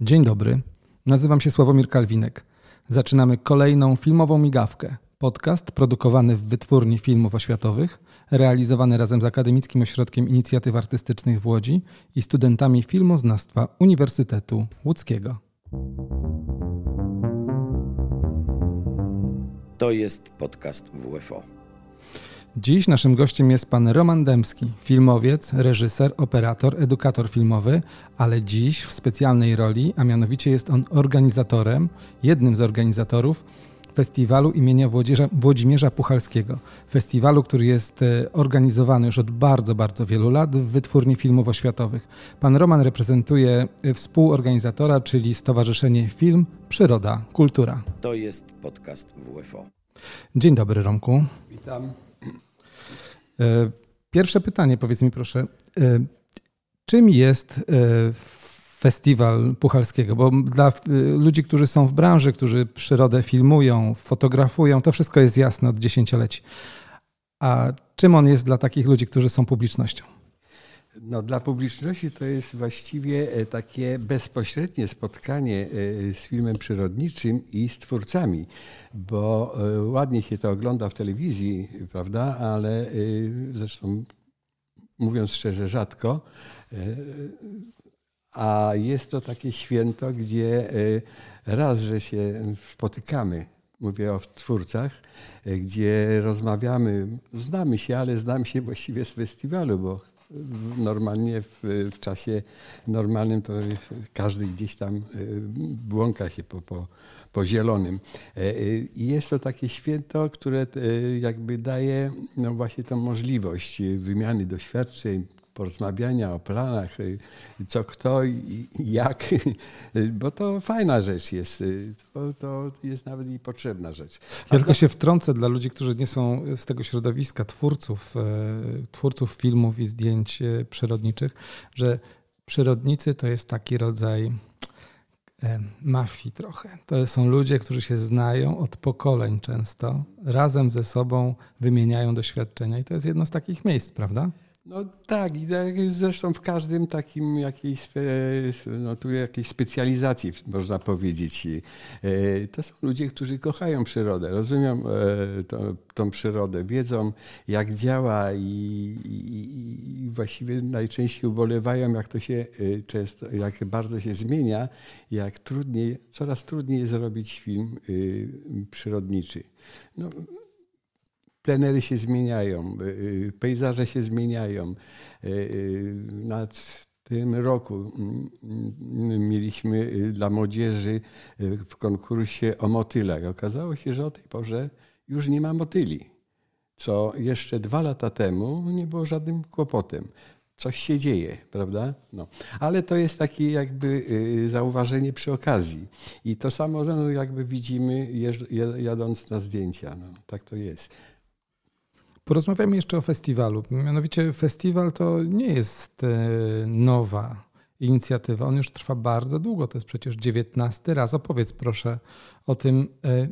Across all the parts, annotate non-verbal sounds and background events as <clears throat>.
Dzień dobry, nazywam się Sławomir Kalwinek. Zaczynamy kolejną filmową migawkę. Podcast produkowany w Wytwórni Filmów Oświatowych, realizowany razem z Akademickim Ośrodkiem Inicjatyw Artystycznych w Łodzi i studentami filmoznawstwa Uniwersytetu Łódzkiego. To jest podcast WFO. Dziś naszym gościem jest pan Roman Dębski, filmowiec, reżyser, operator, edukator filmowy, ale dziś w specjalnej roli, a mianowicie jest on organizatorem, jednym z organizatorów festiwalu imienia Włodzierza, Włodzimierza Puchalskiego. Festiwalu, który jest e, organizowany już od bardzo, bardzo wielu lat w Wytwórni Filmów Oświatowych. Pan Roman reprezentuje e, współorganizatora, czyli Stowarzyszenie Film, Przyroda, Kultura. To jest podcast WFO. Dzień dobry, Romku. Witam. E, pierwsze pytanie, powiedz mi proszę, e, czym jest e, festiwal Puchalskiego? Bo dla ludzi, którzy są w branży, którzy przyrodę filmują, fotografują, to wszystko jest jasne od dziesięcioleci. A czym on jest dla takich ludzi, którzy są publicznością? No, dla publiczności to jest właściwie takie bezpośrednie spotkanie z filmem przyrodniczym i z twórcami, bo ładnie się to ogląda w telewizji, prawda, ale zresztą mówiąc szczerze, rzadko. A jest to takie święto, gdzie raz, że się spotykamy, mówię o twórcach, gdzie rozmawiamy, znamy się, ale znamy się właściwie z festiwalu, bo normalnie w, w, czasie normalnym to każdy gdzieś tam błąka się po, po, po zielonym. I jest to takie święto, które jakby daje no właśnie tą możliwość wymiany doświadczeń, porozmawiania o planach, co kto i jak, <laughs> bo to fajna rzecz jest. To, to jest nawet i potrzebna rzecz. Ja tylko się wtrącę dla ludzi, którzy nie są z tego środowiska, twórców, twórców filmów i zdjęć przyrodniczych, że przyrodnicy to jest taki rodzaj mafii trochę. To są ludzie, którzy się znają od pokoleń często, razem ze sobą wymieniają doświadczenia i to jest jedno z takich miejsc, prawda? No tak, i tak zresztą w każdym takim jakiejś, no tu jakiejś specjalizacji można powiedzieć. E, to są ludzie, którzy kochają przyrodę, rozumieją e, to, tą przyrodę, wiedzą jak działa i, i, i, właściwie najczęściej ubolewają, jak to się e, często, jak bardzo się zmienia, jak trudniej, coraz trudniej jest zrobić film przyrodniczy. No, plenery się zmieniają, y, y, pejzaże się zmieniają. Y, nad tym roku mm, mm, mieliśmy dla młodzieży w konkursie o motylach. Okazało się, że o tej porze już nie ma motyli, co jeszcze dwa lata temu nie było żadnym kłopotem. Coś się dzieje, prawda? No. Ale to jest takie jakby zauważenie przy okazji. I to samo no, jakby widzimy jadąc na zdjęcia. No, tak to jest. Porozmawiamy jeszcze o festiwalu. Mianowicie festiwal to nie jest e, nowa inicjatywa. On już trwa bardzo długo. To jest przecież dziewiętnasty raz. Opowiedz proszę o tym, e,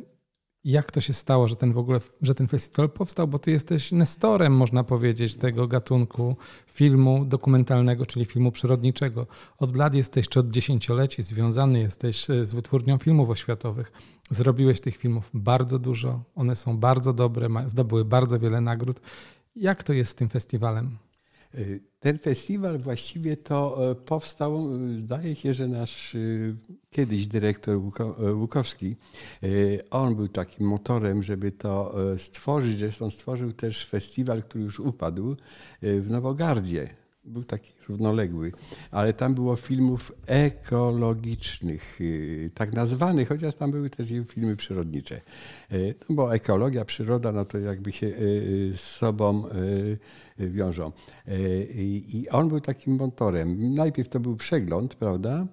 jak to się stało, że ten w ogóle, że ten festiwal powstał, bo ty jesteś nestorem, można powiedzieć, tego gatunku filmu dokumentalnego, czyli filmu przyrodniczego. Od lat jesteś, czy od dziesięcioleci związany jesteś e, z wytwórnią filmów oświatowych. Zrobiłeś tych filmów bardzo dużo, one są bardzo dobre, zdobyły bardzo wiele nagród. Jak to jest z tym festiwalem? Ten festiwal właściwie to e, powstał, e, zdaje się, że nasz e, kiedyś dyrektor Łukowski, on był takim motorem, żeby to stworzyć. Zresztą stworzył też festiwal, który już upadł w Nowogardzie był taki równoległy, ale tam było filmów ekologicznych, y, tak nazwanych, chociaż tam były też filmy przyrodnicze. Y, no bo ekologia, przyroda, no to jakby się y, z sobą wiążą. I on był takim motorem. Najpierw to był przegląd, prawda?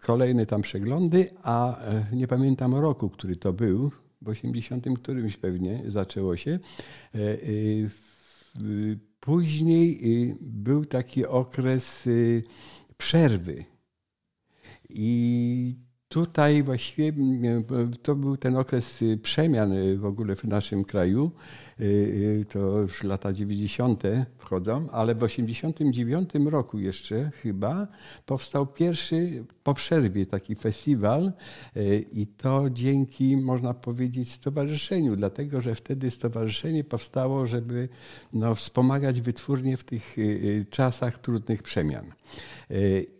Kolejne tam przeglądy, a nie pamiętam roku, który to był, w 80 którymś pewnie zaczęło się. Później y, był taki okres y, przerwy. I tutaj właściwie y, to był ten okres przemian w ogóle w naszym kraju. To już lata 90. wchodzą, ale w 89 roku jeszcze chyba powstał pierwszy po przerwie taki festiwal i to dzięki, można powiedzieć, stowarzyszeniu, dlatego że wtedy stowarzyszenie powstało, żeby no, wspomagać wytwórnie w tych czasach trudnych przemian.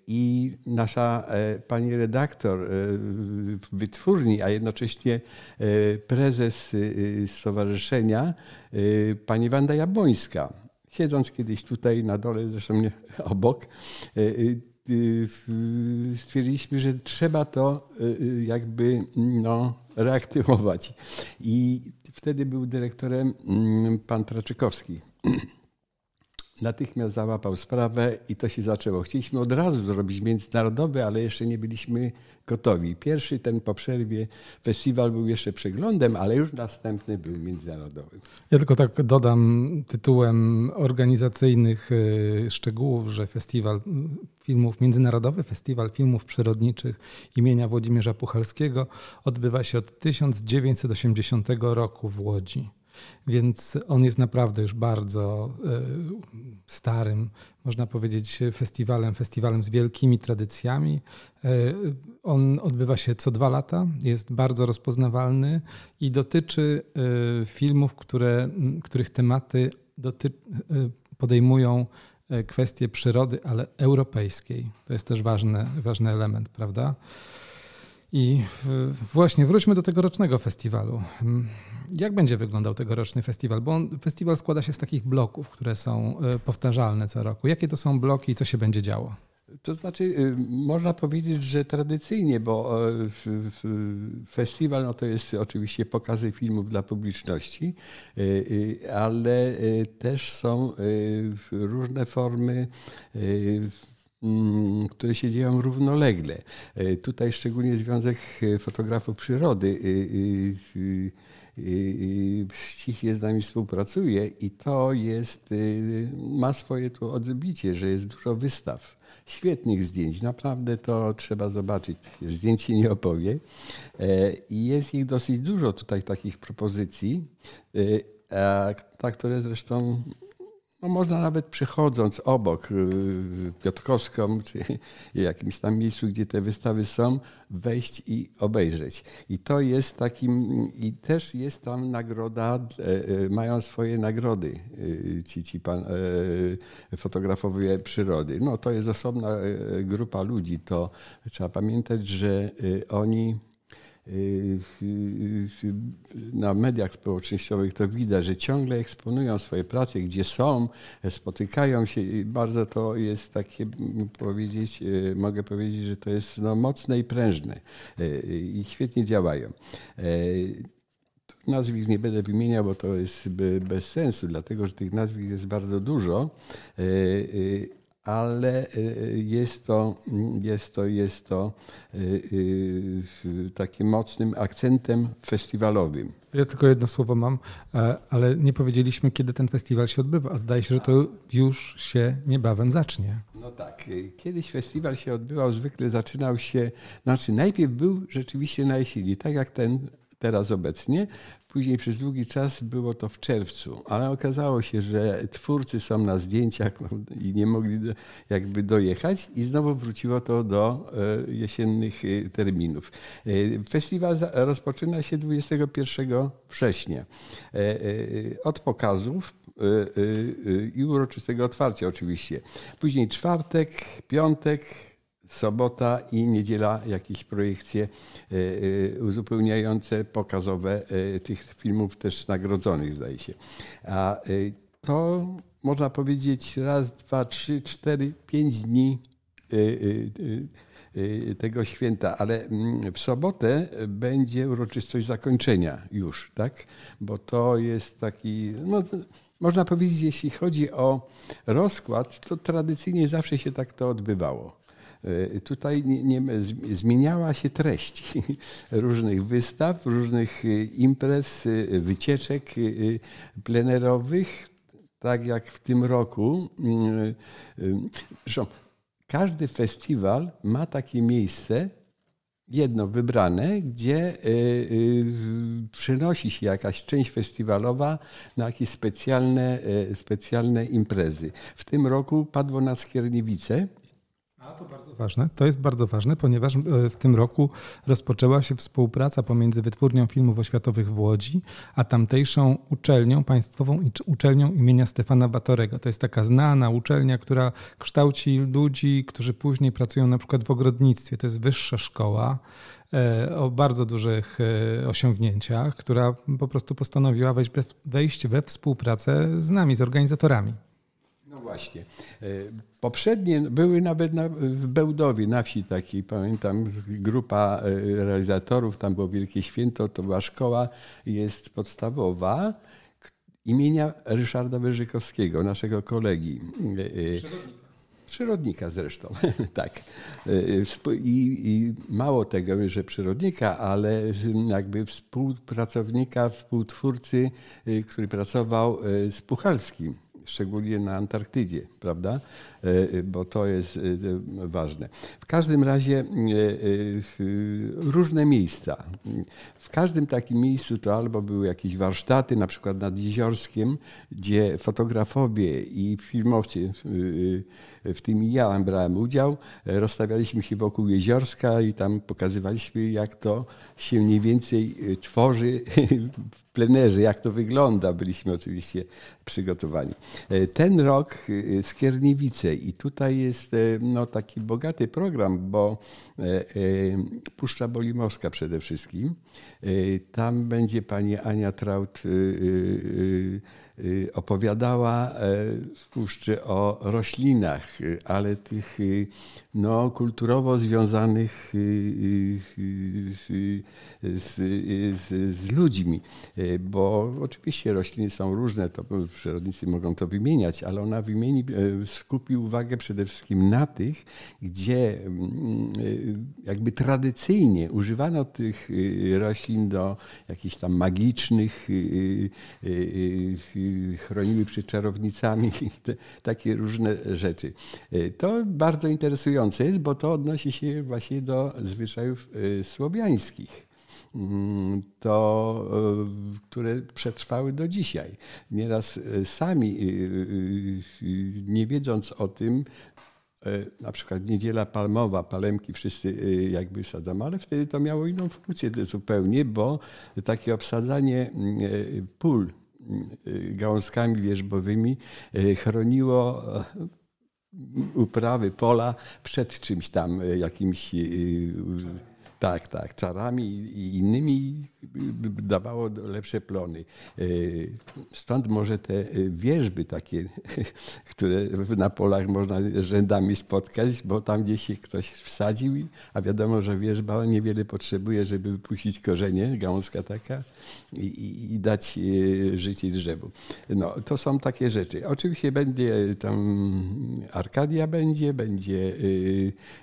I nasza pani redaktor w wytwórni, a jednocześnie prezes stowarzyszenia, pani Wanda Jabłońska, siedząc kiedyś tutaj na dole, zresztą nie <laughs> obok, stwierdziliśmy, że trzeba to jakby no, reaktywować. I wtedy był dyrektorem pan Traczykowski <clears throat> natychmiast załapał sprawę i to się zaczęło. Chcieliśmy od razu zrobić międzynarodowy, ale jeszcze nie byliśmy gotowi. Pierwszy ten po przerwie festiwal był jeszcze przeglądem, ale już następny był międzynarodowy. Ja tylko tak dodam tytułem organizacyjnych e, szczegółów, że festiwal filmów, Międzynarodowy Festiwal Filmów Przyrodniczych imienia Włodzimierza Puchalskiego odbywa się od 1980 roku w Łodzi. Więc on jest naprawdę już bardzo e, starym, można powiedzieć, festiwalem, festiwalem z wielkimi tradycjami. E, on odbywa się co dwa lata, jest bardzo rozpoznawalny i dotyczy e, filmów, które, których tematy doty podejmują kwestie przyrody, ale europejskiej. To jest też ważny, ważny element, prawda? I właśnie wróćmy do tegorocznego festiwalu. Jak będzie wyglądał tegoroczny festiwal? Bo on, festiwal składa się z takich bloków, które są e, powtarzalne co roku. Jakie to są bloki i co się będzie działo? To znaczy, y, można powiedzieć, że tradycyjnie, bo e, festiwal no to jest oczywiście pokazy filmów dla publiczności, y, y, ale też są różne formy które się dzieją równolegle. Tutaj szczególnie Związek Fotografów Przyrody ściśle z nami współpracuje i to jest, y, ma swoje tu odbicie, że jest dużo wystaw, świetnych zdjęć. Naprawdę to trzeba zobaczyć. Zdjęć się nie opowie. E, I jest ich dosyć dużo tutaj takich propozycji, a które zresztą no można nawet przechodząc obok y, Piotrkowską, czy <laughs> jakimś tam miejscu, gdzie te wystawy są, wejść i obejrzeć. I to jest takim, i też jest tam nagroda, e, e, mają swoje nagrody y, ci, ci pan, e, fotografowie przyrody. No to jest osobna grupa ludzi, to trzeba pamiętać, że y, oni na mediach społecznościowych to widać, że ciągle eksponują swoje prace, gdzie są, spotykają się i bardzo to jest takie, powiedzieć, mogę powiedzieć, że to jest no, mocne i prężne i świetnie działają. Nazwisk nie będę wymieniał, bo to jest bez sensu, dlatego że tych nazwisk jest bardzo dużo ale y, y, jest to, jest to, jest to y, takim mocnym akcentem festiwalowym. Ja tylko jedno słowo mam, e, ale nie powiedzieliśmy, kiedy ten festiwal się odbywa, a zdaje się, że to już się niebawem zacznie. No tak, kiedyś festiwal się odbywał, zwykle zaczynał się, znaczy najpierw był rzeczywiście na jesieni, tak jak ten teraz obecnie. Później przez długi czas było to w czerwcu, ale okazało się, że twórcy są na zdjęciach no, i nie mogli jakby dojechać i znowu wróciło to do e, jesiennych e, terminów. E, festiwal rozpoczyna się 21 września. Od pokazów i uroczystego otwarcia oczywiście. Później czwartek, piątek, sobota i niedziela jakieś projekcje e, e, uzupełniające, pokazowe e, tych filmów też nagrodzonych, zdaje się. A to można powiedzieć raz, dwa, trzy, cztery, pięć dni tego święta, ale mm, w sobotę będzie uroczystość zakończenia już, tak? Bo to jest taki, no, można powiedzieć, jeśli chodzi o rozkład, to tradycyjnie zawsze się tak to odbywało. E, tutaj nie, nie, zmieniała się treść <laughs> różnych wystaw, różnych e, imprez, e, wycieczek plenerowych, tak jak w tym roku. Zresztą każdy festiwal ma takie miejsce, jedno wybrane, gdzie y, y, przenosi się jakaś część festiwalowa na jakieś specjalne, y, specjalne imprezy. W tym roku padło na Skierniewice. A to bardzo ważne. To jest bardzo ważne, ponieważ w tym roku rozpoczęła się współpraca pomiędzy Wytwórnią Filmów Oświatowych w Łodzi, a tamtejszą uczelnią państwową i uczelnią imienia Stefana Batorego. To jest taka znana uczelnia, która kształci ludzi, którzy później pracują na przykład w ogrodnictwie. To jest wyższa szkoła o bardzo dużych osiągnięciach, która po prostu postanowiła wejść, wejść we współpracę z nami, z organizatorami. Właśnie. Poprzednie były nawet na, w Bełdowie, na wsi takiej, pamiętam, grupa realizatorów, tam było Wielkie Święto, to była szkoła, jest podstawowa imienia Ryszarda Wyżykowskiego, naszego kolegi. Przewodnika. Przyrodnika zresztą, <laughs> tak. I, I, mało tego, że przyrodnika, ale jakby współpracownika, współtwórcy, który pracował z Puchalskim szczególnie na Antarktydzie, prawda? E, bo to jest e, ważne. W każdym razie e, różne miejsca. W każdym takim miejscu to albo były jakieś warsztaty, na przykład nad Jeziorskiem, gdzie fotografowie i filmowcy w tym ja brałem udział. Rozstawialiśmy się wokół jeziorska i tam pokazywaliśmy, jak to się mniej więcej tworzy <laughs> w plenerze, jak to wygląda. Byliśmy oczywiście przygotowani. Ten rok Skierniewice i tutaj jest no, taki bogaty program, bo Puszcza Bolimowska przede wszystkim. Tam będzie pani Ania Traut Y, opowiadała e, w puszczy o roślinach, y, ale tych y, no, kulturowo związanych z, z, z, z, ludźmi, bo oczywiście rośliny są różne, to przyrodnicy mogą to wymieniać, ale ona wymieni, skupi uwagę przede wszystkim na tych, gdzie mm, jakby tradycyjnie używano tych roślin do jakichś tam magicznych chroniły przed czarownicami, te, takie różne rzeczy. E, to bardzo interesujące jest, bo to odnosi się właśnie do zwyczajów e, słowiańskich mm, to, e, które przetrwały do dzisiaj. Nieraz sami, nie wiedząc o tym, na przykład niedziela palmowa, palemki wszyscy jakby sadzą, ale wtedy to miało inną funkcję zupełnie, bo takie obsadzanie pól gałązkami wierzbowymi e, chroniło e, uprawy pola przed czymś tam, jakimś tak, tak, czarami i innymi dawało lepsze plony. E, stąd może te wierzby takie, <laughs> które na polach można rzędami spotkać, bo tam gdzieś się ktoś wsadził, a wiadomo, że wierzba niewiele potrzebuje, żeby wypuścić korzenie, gałązka taka i, i dać e, życie drzewu. No, to są takie rzeczy. Oczywiście będzie tam Arkadia będzie, będzie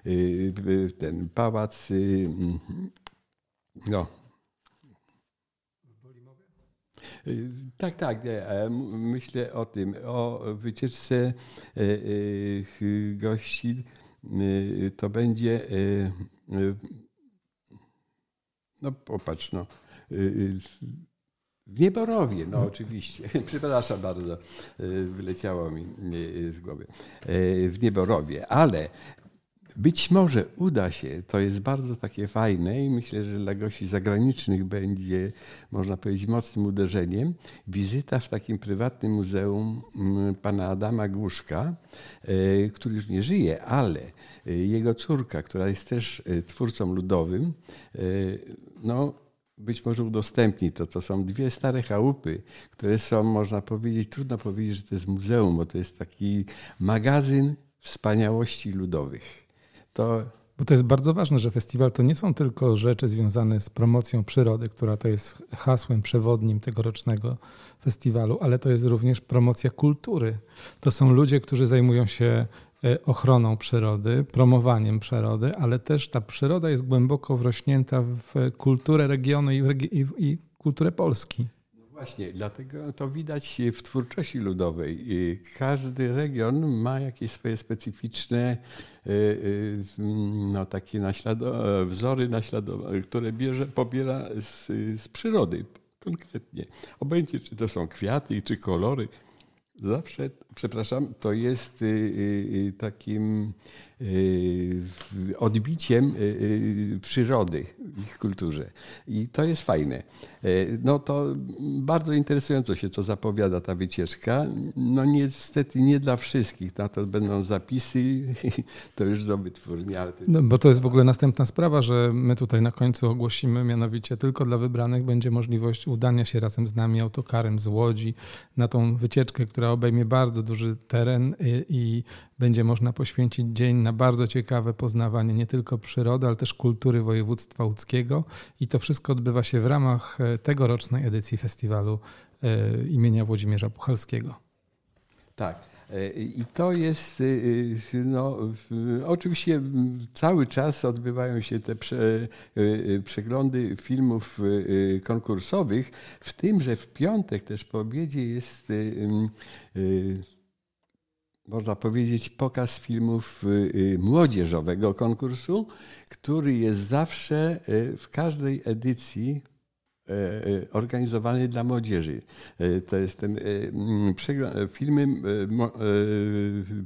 e, ten pałac no. Tak, tak. Myślę o tym, o wycieczce e, e, gości. E, to będzie. No popatrz, no. W Nieborowie, no oczywiście. <laughs> Przepraszam bardzo, wyleciało mi z głowy. W Nieborowie, ale być może uda się, to jest bardzo takie fajne i myślę, że dla gości zagranicznych będzie, można powiedzieć, mocnym uderzeniem, wizyta w takim prywatnym muzeum mm, pana Adama Głuszka, e, który już nie żyje, ale e, jego córka, która jest też e, twórcą ludowym, no, być może udostępni to. To są dwie stare chałupy, które są, można powiedzieć, trudno powiedzieć, że to jest muzeum, bo to jest taki magazyn wspaniałości ludowych. To... Bo to jest bardzo ważne, że festiwal to nie są tylko rzeczy związane z promocją przyrody, która to jest hasłem przewodnim tegorocznego festiwalu, ale to jest również promocja kultury. To są ludzie, którzy zajmują się e, ochroną przyrody, promowaniem przyrody, ale też ta przyroda jest głęboko wrośnięta w kulturę regionu i, i, i kulturę Polski Właśnie, dlatego to widać w twórczości ludowej. Każdy region ma jakieś swoje specyficzne y, y, no, takie wzory naśladowane, które bierze, pobiera z, z przyrody konkretnie. Obojętnie, czy to są kwiaty, czy kolory. Zawsze, przepraszam, to jest y, takim odbiciem przyrody w ich kulturze. I to jest fajne. No to bardzo interesująco się to zapowiada, ta wycieczka. No niestety nie dla wszystkich. Na to będą zapisy, to już do wytwórni. Ale. No, bo to jest w ogóle następna sprawa, że my tutaj na końcu ogłosimy, mianowicie tylko dla wybranych będzie możliwość udania się razem z nami autokarem z Łodzi na tą wycieczkę, która obejmie bardzo duży teren i, i będzie można poświęcić dzień na bardzo ciekawe poznawanie nie tylko przyrody, ale też kultury województwa łódzkiego. I to wszystko odbywa się w ramach e, tegorocznej edycji festiwalu e, imienia Włodzimierza Puchalskiego. Tak. E, I to jest, no, oczywiście cały czas odbywają się te prze, przeglądy filmów konkursowych, w tym, że w piątek też po obiedzie jest można powiedzieć, pokaz filmów młodzieżowego konkursu, który jest zawsze w każdej edycji organizowany dla młodzieży. To jest ten mm, filmy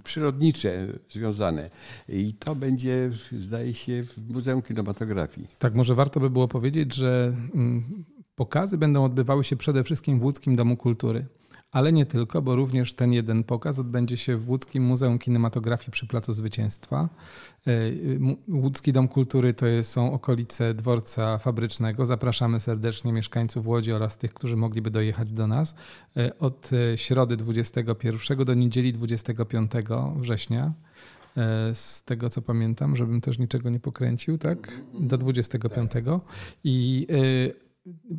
przyrodnicze związane. I to będzie, zdaje się, w Muzeum Kinematografii. Tak, może warto by było powiedzieć, że mm, pokazy będą odbywały się przede wszystkim w Łódzkim Domu Kultury. Ale nie tylko, bo również ten jeden pokaz odbędzie się w Łódzkim Muzeum Kinematografii przy Placu Zwycięstwa. E, Łódzki Dom Kultury to są okolice dworca fabrycznego. Zapraszamy serdecznie mieszkańców Łodzi oraz tych, którzy mogliby dojechać do nas. E, od e, środy 21 do niedzieli 25 września z tego co pamiętam, żebym też niczego nie pokręcił, tak? Do 25. I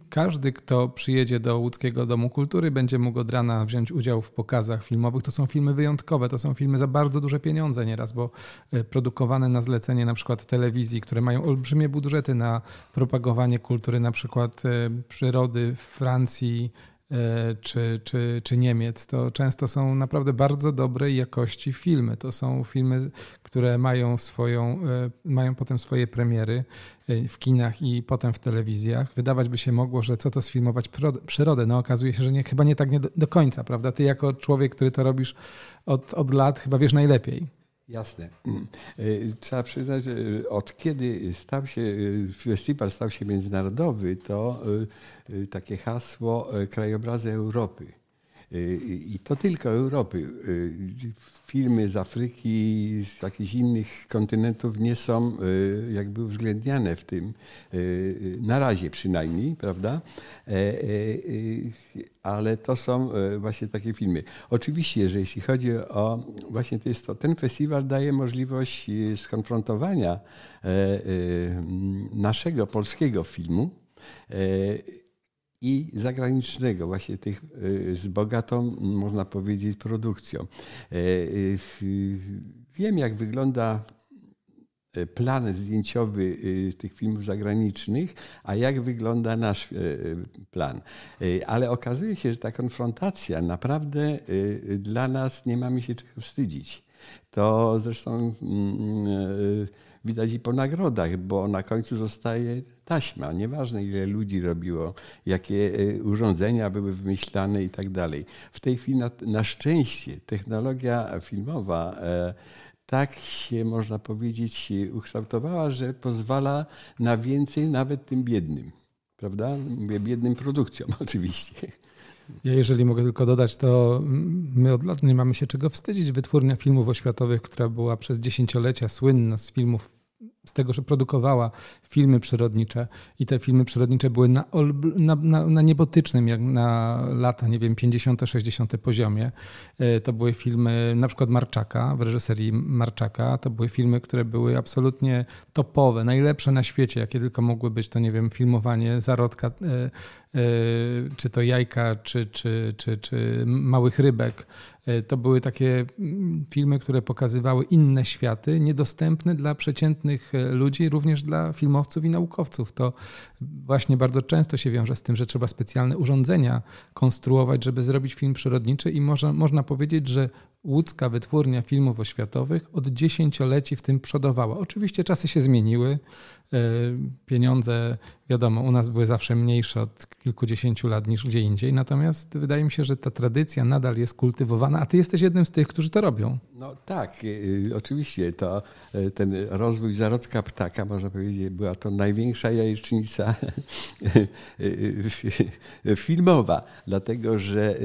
każdy, kto przyjedzie do Łódzkiego Domu Kultury, będzie mógł od rana wziąć udział w pokazach filmowych. To są filmy wyjątkowe, to są filmy za bardzo duże pieniądze nieraz, bo e, produkowane na zlecenie na przykład telewizji, które mają olbrzymie budżety na propagowanie kultury, na przykład e, przyrody Francji, czy, czy, czy Niemiec, to często są naprawdę bardzo dobrej jakości filmy. To są filmy, które mają, swoją, e, mają potem swoje premiery e, w kinach i potem w telewizjach. Wydawać by się mogło, że co to sfilmować przyrodę. No okazuje się, że nie, chyba nie tak nie do, do końca, prawda? Ty jako człowiek, który to robisz od, od lat, chyba wiesz najlepiej. Jasne. Y, trzeba przyznać, że od kiedy stał się, y, festiwal stał się międzynarodowy, to takie hasło krajobrazy Europy. I to tylko Europy filmy z Afryki, z jakichś innych kontynentów nie są y, jakby uwzględniane w tym, y, na razie przynajmniej, prawda? E, e, y, ale to są właśnie takie filmy. Oczywiście, że jeśli chodzi o właśnie to jest to, ten festiwal daje możliwość skonfrontowania e, naszego polskiego filmu i zagranicznego, właśnie tych y, z bogatą, można powiedzieć, produkcją. E, y, wiem, jak wygląda e, plan zdjęciowy y, tych filmów zagranicznych, a jak wygląda nasz e, plan. Ale okazuje się, że ta konfrontacja naprawdę dla nas nie mamy się czego wstydzić. To zresztą mm, widać i po nagrodach, bo na końcu zostaje taśma. Nieważne ile ludzi robiło, jakie e, urządzenia były wymyślane i tak dalej. W tej chwili na, na szczęście technologia filmowa e, tak się, można powiedzieć, ukształtowała, że pozwala na więcej nawet tym biednym. Prawda? Mówię biednym produkcjom <laughs> oczywiście. Ja jeżeli mogę tylko dodać, to my od lat nie mamy się czego wstydzić. Wytwórnia filmów oświatowych, która była przez dziesięciolecia słynna z filmów z tego, że produkowała filmy przyrodnicze i te filmy przyrodnicze były na, na, na, na niebotycznym, jak na lata, nie wiem, 50., 60. poziomie. E, to były filmy na przykład Marczaka, w reżyserii Marczaka. To były filmy, które były absolutnie topowe, najlepsze na świecie, jakie tylko mogły być. To nie wiem, filmowanie zarodka czy to jajka, czy, czy, czy, czy małych rybek. E, to były takie mm, filmy, które pokazywały inne światy, niedostępne dla przeciętnych e, ludzi, również dla filmowców i naukowców. To właśnie bardzo często się wiąże z tym, że trzeba specjalne urządzenia konstruować, żeby zrobić film przyrodniczy i można, można powiedzieć, że łódzka wytwórnia filmów oświatowych od dziesięcioleci w tym przodowała. Oczywiście czasy się zmieniły, e, pieniądze, wiadomo, u nas były zawsze mniejsze od kilkudziesięciu lat niż gdzie indziej, natomiast wydaje mi się, że ta tradycja nadal jest kultywowana, a ty jesteś jednym z tych, którzy to robią. No tak, y, oczywiście to y, ten rozwój zarodka ptaka, można powiedzieć, była to największa jajecznica <laughs> y, filmowa, dlatego że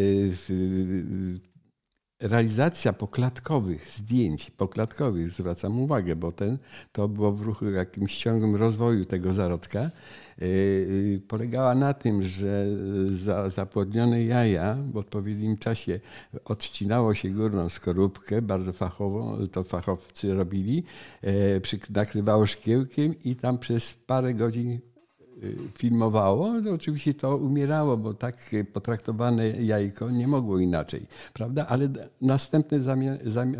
realizacja poklatkowych zdjęć, poklatkowych, zwracam uwagę, bo ten, to było w ruchu jakimś ciągłym rozwoju tego zarodka, yy, polegała na tym, że za zapłodnione jaja w odpowiednim czasie odcinało się górną skorupkę, bardzo fachową, to fachowcy robili, yy, nakrywało szkiełkiem i tam przez parę godzin Y, filmowało, to oczywiście to umierało, bo tak potraktowane jajko nie mogło inaczej, prawda? Ale następne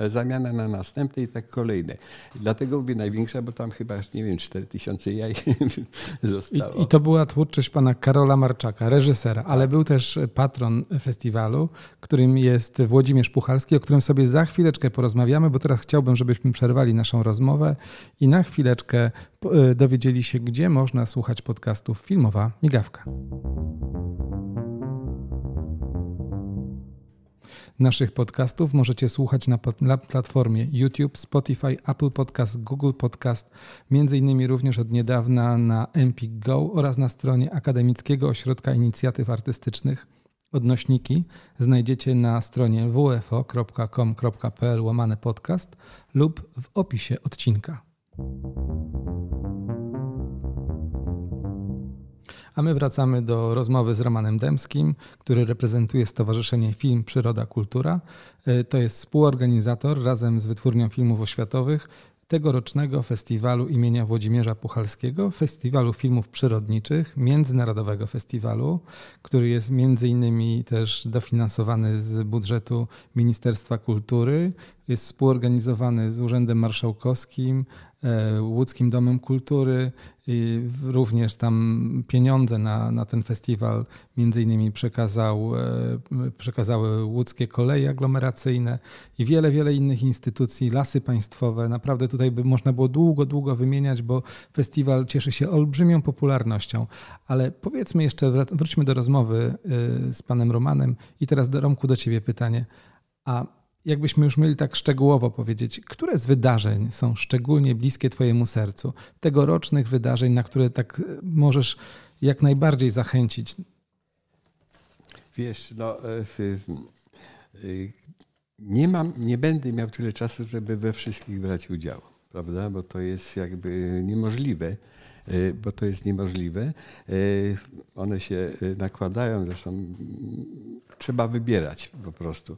zamiana na następne i tak kolejne. Dlatego mówię największa, bo tam chyba, nie wiem, 4000 jaj <laughs> zostało. I, I, to była twórczość pana Karola Marczaka, reżysera, ale był też patron festiwalu, którym jest Włodzimierz Puchalski, o którym sobie za chwileczkę porozmawiamy, bo teraz chciałbym, żebyśmy przerwali naszą rozmowę i na chwileczkę dowiedzieli się, gdzie można słuchać podcastów Filmowa Migawka. Naszych podcastów możecie słuchać na, na, platformie YouTube, Spotify, Apple Podcast, Google Podcast, między innymi również od niedawna na Empik Go oraz na stronie Akademickiego Ośrodka Inicjatyw Artystycznych. Odnośniki znajdziecie na stronie wfo.com.pl łamane podcast lub w opisie odcinka. A my wracamy do rozmowy z Romanem Dębskim, który reprezentuje Stowarzyszenie Film Przyroda Kultura. E, to jest współorganizator razem z Wytwórnią Filmów Oświatowych tegorocznego festiwalu imienia Włodzimierza Puchalskiego, festiwalu filmów przyrodniczych, międzynarodowego festiwalu, który jest między innymi też dofinansowany z budżetu Ministerstwa Kultury, jest współorganizowany z Urzędem Marszałkowskim, E, Łódzkim Domem Kultury również tam pieniądze na, na ten festiwal między innymi przekazał, e, przekazały łódzkie koleje aglomeracyjne i wiele, wiele innych instytucji, lasy państwowe. Naprawdę tutaj by można było długo, długo wymieniać, bo festiwal cieszy się olbrzymią popularnością. Ale powiedzmy jeszcze, wróćmy do rozmowy e, z panem Romanem i teraz do Romku do ciebie pytanie. A jakbyśmy już mieli tak szczegółowo powiedzieć, które z wydarzeń są szczególnie bliskie Twojemu sercu? Tegorocznych wydarzeń, na które tak e, możesz jak najbardziej zachęcić? Wiesz, no, e, e, nie, mam, nie będę miał tyle czasu, żeby we wszystkich brać udział, prawda? Bo to jest jakby niemożliwe bo to jest niemożliwe. One się nakładają, zresztą trzeba wybierać po prostu.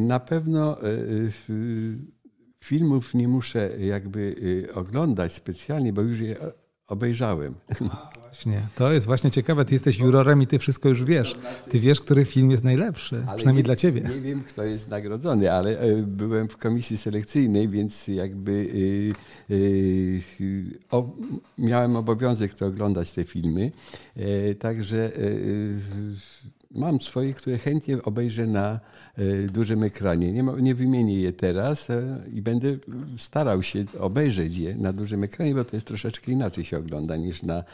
Na pewno filmów nie muszę jakby oglądać specjalnie, bo już je obejrzałem. A, właśnie, to jest właśnie ciekawe. Ty jesteś jurorem i ty wszystko już wiesz. Ty wiesz, który film jest najlepszy, ale przynajmniej nie, dla ciebie. Nie wiem, kto jest nagrodzony, ale byłem w komisji selekcyjnej, więc jakby y, y, o, miałem obowiązek to oglądać te filmy. Także y, Mam swoje, które chętnie obejrzę na e, dużym ekranie. Nie, nie wymienię je teraz e, i będę starał się obejrzeć je na dużym ekranie, bo to jest troszeczkę inaczej się ogląda niż na,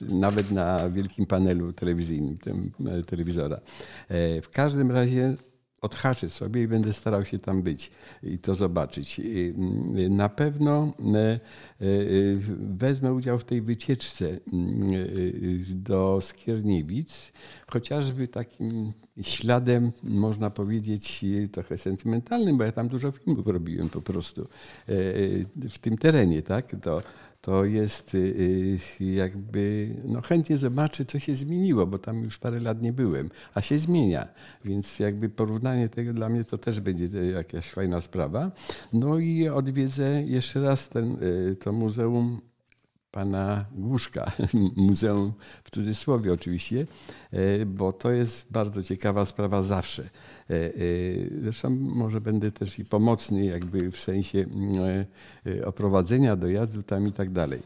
nawet na wielkim panelu telewizyjnym e, telewizora. W każdym razie odhaczę sobie i będę starał się tam być i to zobaczyć. Mm, na pewno e, e, wezmę udział w tej wycieczce mm, e, do Skierniewic, chociażby takim śladem, można powiedzieć, trochę sentymentalnym, bo ja tam dużo filmów robiłem po prostu w tym terenie, tak? To, to jest y, y, jakby, no chętnie zobaczę, co się zmieniło, bo tam już parę lat nie byłem, a się zmienia, więc jakby porównanie tego dla mnie to też będzie y, jakaś fajna sprawa. No i odwiedzę jeszcze raz ten, to Muzeum pana Głuszka, <laughs> muzeum w cudzysłowie oczywiście, bo to jest bardzo ciekawa sprawa zawsze. Zresztą może będę też i pomocny jakby w sensie mm, oprowadzenia dojazdu tam i tak dalej.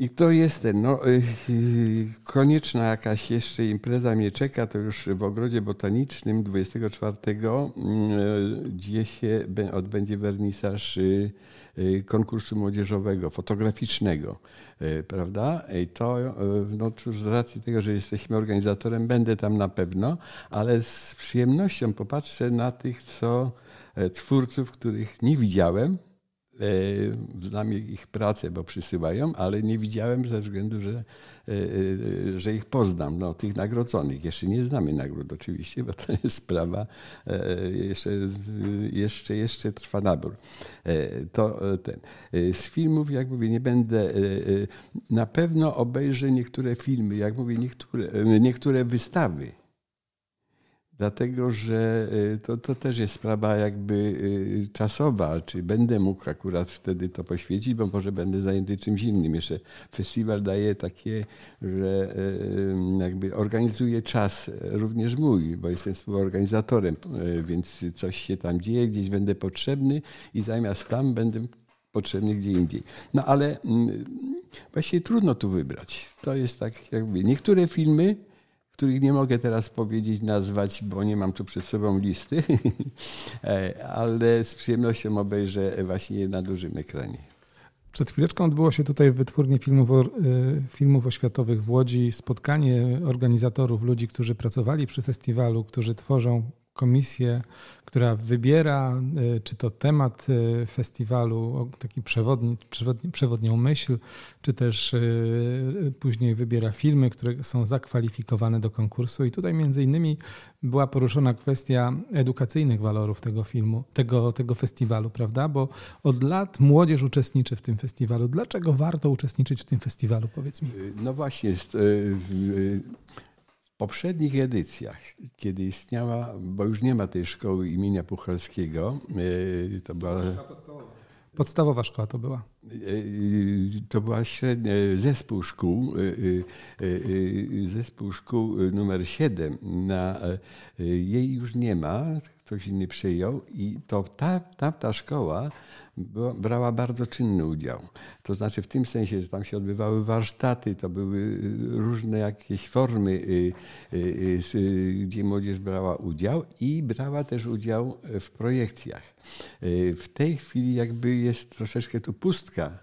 I to jest ten, no, konieczna jakaś jeszcze impreza mnie czeka, to już w ogrodzie botanicznym 24 gdzie się odbędzie wernisaż y, konkursu młodzieżowego, fotograficznego, prawda? I to, no z racji tego, że jesteśmy organizatorem, będę tam na pewno, ale z przyjemnością popatrzę na tych, co e, twórców, których nie widziałem, znam ich pracę, bo przysyłają, ale nie widziałem ze względu, że, e, e, że ich poznam. No, tych nagrodzonych. Jeszcze nie znamy nagród oczywiście, bo to <laughs> jest sprawa, jeszcze, jeszcze, jeszcze trwa nabór. To ten. Z filmów, jak mówię, nie będę, na pewno obejrzę niektóre filmy, jak mówię, niektóre, niektóre wystawy dlatego że y, to, to też jest sprawa jakby y, czasowa, czy będę mógł akurat wtedy to poświęcić, bo może będę zajęty czymś innym. Jeszcze festiwal daje takie, że y, jakby organizuje czas również mój, bo jestem współorganizatorem, więc coś się tam dzieje, gdzieś będę potrzebny i zamiast tam będę potrzebny gdzie indziej. No ale mm, właściwie trudno tu wybrać. To jest tak jakby, niektóre filmy których nie mogę teraz powiedzieć, nazwać, bo nie mam tu przed sobą listy, <laughs> e, ale z przyjemnością obejrzę właśnie na dużym ekranie. Przed chwileczką odbyło się tutaj w Wytwórni Filmów, e, Filmów Oświatowych w Łodzi spotkanie organizatorów, ludzi, którzy pracowali przy festiwalu, którzy tworzą komisję, która wybiera e, czy to temat e, festiwalu, taki przewodni, przewodni, przewodnią myśl, czy też e, później wybiera filmy, które są zakwalifikowane do konkursu. I tutaj między innymi była poruszona kwestia edukacyjnych walorów tego filmu, tego, tego festiwalu, prawda? Bo od lat młodzież uczestniczy w tym festiwalu. Dlaczego warto uczestniczyć w tym festiwalu, powiedz mi? No właśnie, poprzednich edycjach, kiedy istniała, bo już nie ma tej szkoły imienia Puchalskiego, e, to była. Podstawowa szkoła to była. E, to była średnia, zespół szkół, e, zespół szkół numer 7. Na, jej już nie ma, ktoś inny przyjął i to ta, ta, ta szkoła brała bardzo czynny udział. To znaczy w tym sensie, że tam się odbywały warsztaty, to były y, różne jakieś formy, y, y, gdzie młodzież brała udział i brała też udział w projekcjach. W tej chwili jakby jest troszeczkę tu pustka,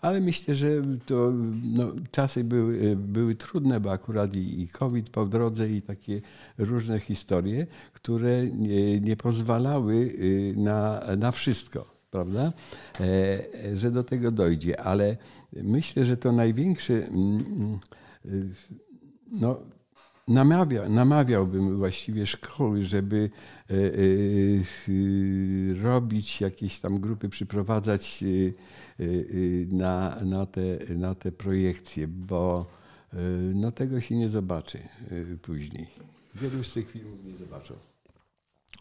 ale myślę, że to no, czasy były, były trudne, bo akurat i, COVID po drodze i takie różne historie, które nie, nie pozwalały na, na wszystko prawda? E, że do tego dojdzie, ale myślę, że to największy. Mm, mm, no, namawia, namawiałbym właściwie szkoły, żeby e, e, robić jakieś tam grupy, przyprowadzać na, na, te, na te projekcje, bo no, tego się nie zobaczy później. Wielu z tych filmów nie zobaczą.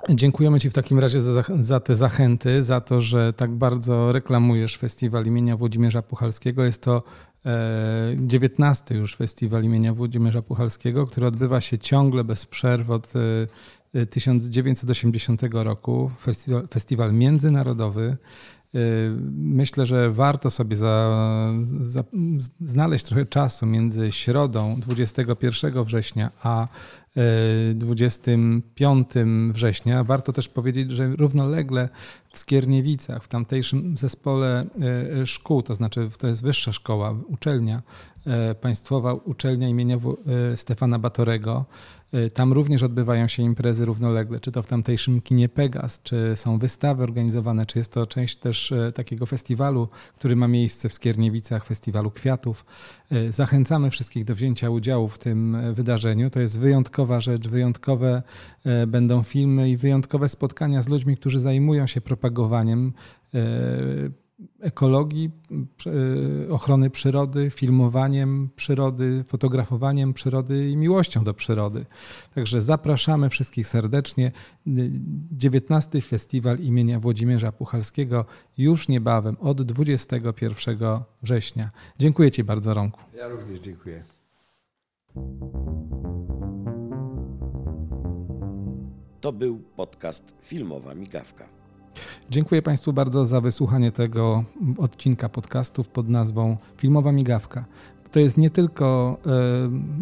Dziękujemy Ci w takim razie za, za, te zachęty, za to, że tak bardzo reklamujesz festiwal imienia Włodzimierza Puchalskiego. Jest to e, 19 już festiwal imienia Włodzimierza Puchalskiego, który odbywa się ciągle bez przerw od e, 1980 roku. Festiwal, festiwal międzynarodowy. E, myślę, że warto sobie za, za, znaleźć trochę czasu między środą 21 września a 25 września. Warto też powiedzieć, że równolegle w Skierniewicach, w tamtejszym zespole e, szkół, to znaczy to jest wyższa szkoła, uczelnia, e, państwowa uczelnia imienia e, Stefana Batorego, tam również odbywają się imprezy równolegle, czy to w tamtejszym kinie Pegas, czy są wystawy organizowane, czy jest to część też y, takiego festiwalu, który ma miejsce w Skierniewicach, festiwalu kwiatów. Y, zachęcamy wszystkich do wzięcia udziału w tym wydarzeniu. To jest wyjątkowa rzecz, wyjątkowe będą filmy i wyjątkowe spotkania z ludźmi, którzy zajmują się propagowaniem ekologii, ochrony przyrody, filmowaniem przyrody, fotografowaniem przyrody i miłością do przyrody. Także zapraszamy wszystkich serdecznie. 19. Festiwal imienia Włodzimierza Puchalskiego już niebawem od 21 września. Dziękuję Ci bardzo, Romku. Ja również dziękuję. To był podcast Filmowa Migawka. Dziękuję Państwu bardzo za wysłuchanie tego odcinka podcastów pod nazwą Filmowa Migawka. To jest nie tylko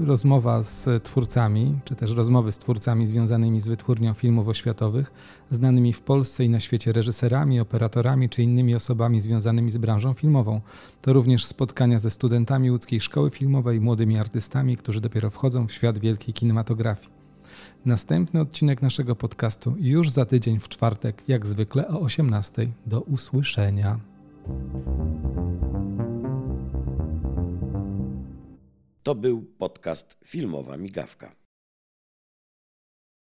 y, rozmowa z twórcami, czy też rozmowy z twórcami związanymi z wytwórnią filmów oświatowych, znanymi w Polsce i na świecie reżyserami, operatorami czy innymi osobami związanymi z branżą filmową. To również spotkania ze studentami łódzkiej szkoły filmowej, młodymi artystami, którzy dopiero wchodzą w świat wielkiej kinematografii. Następny odcinek naszego podcastu już za tydzień w czwartek, jak zwykle o 18. Do usłyszenia. To był podcast Filmowa Migawka.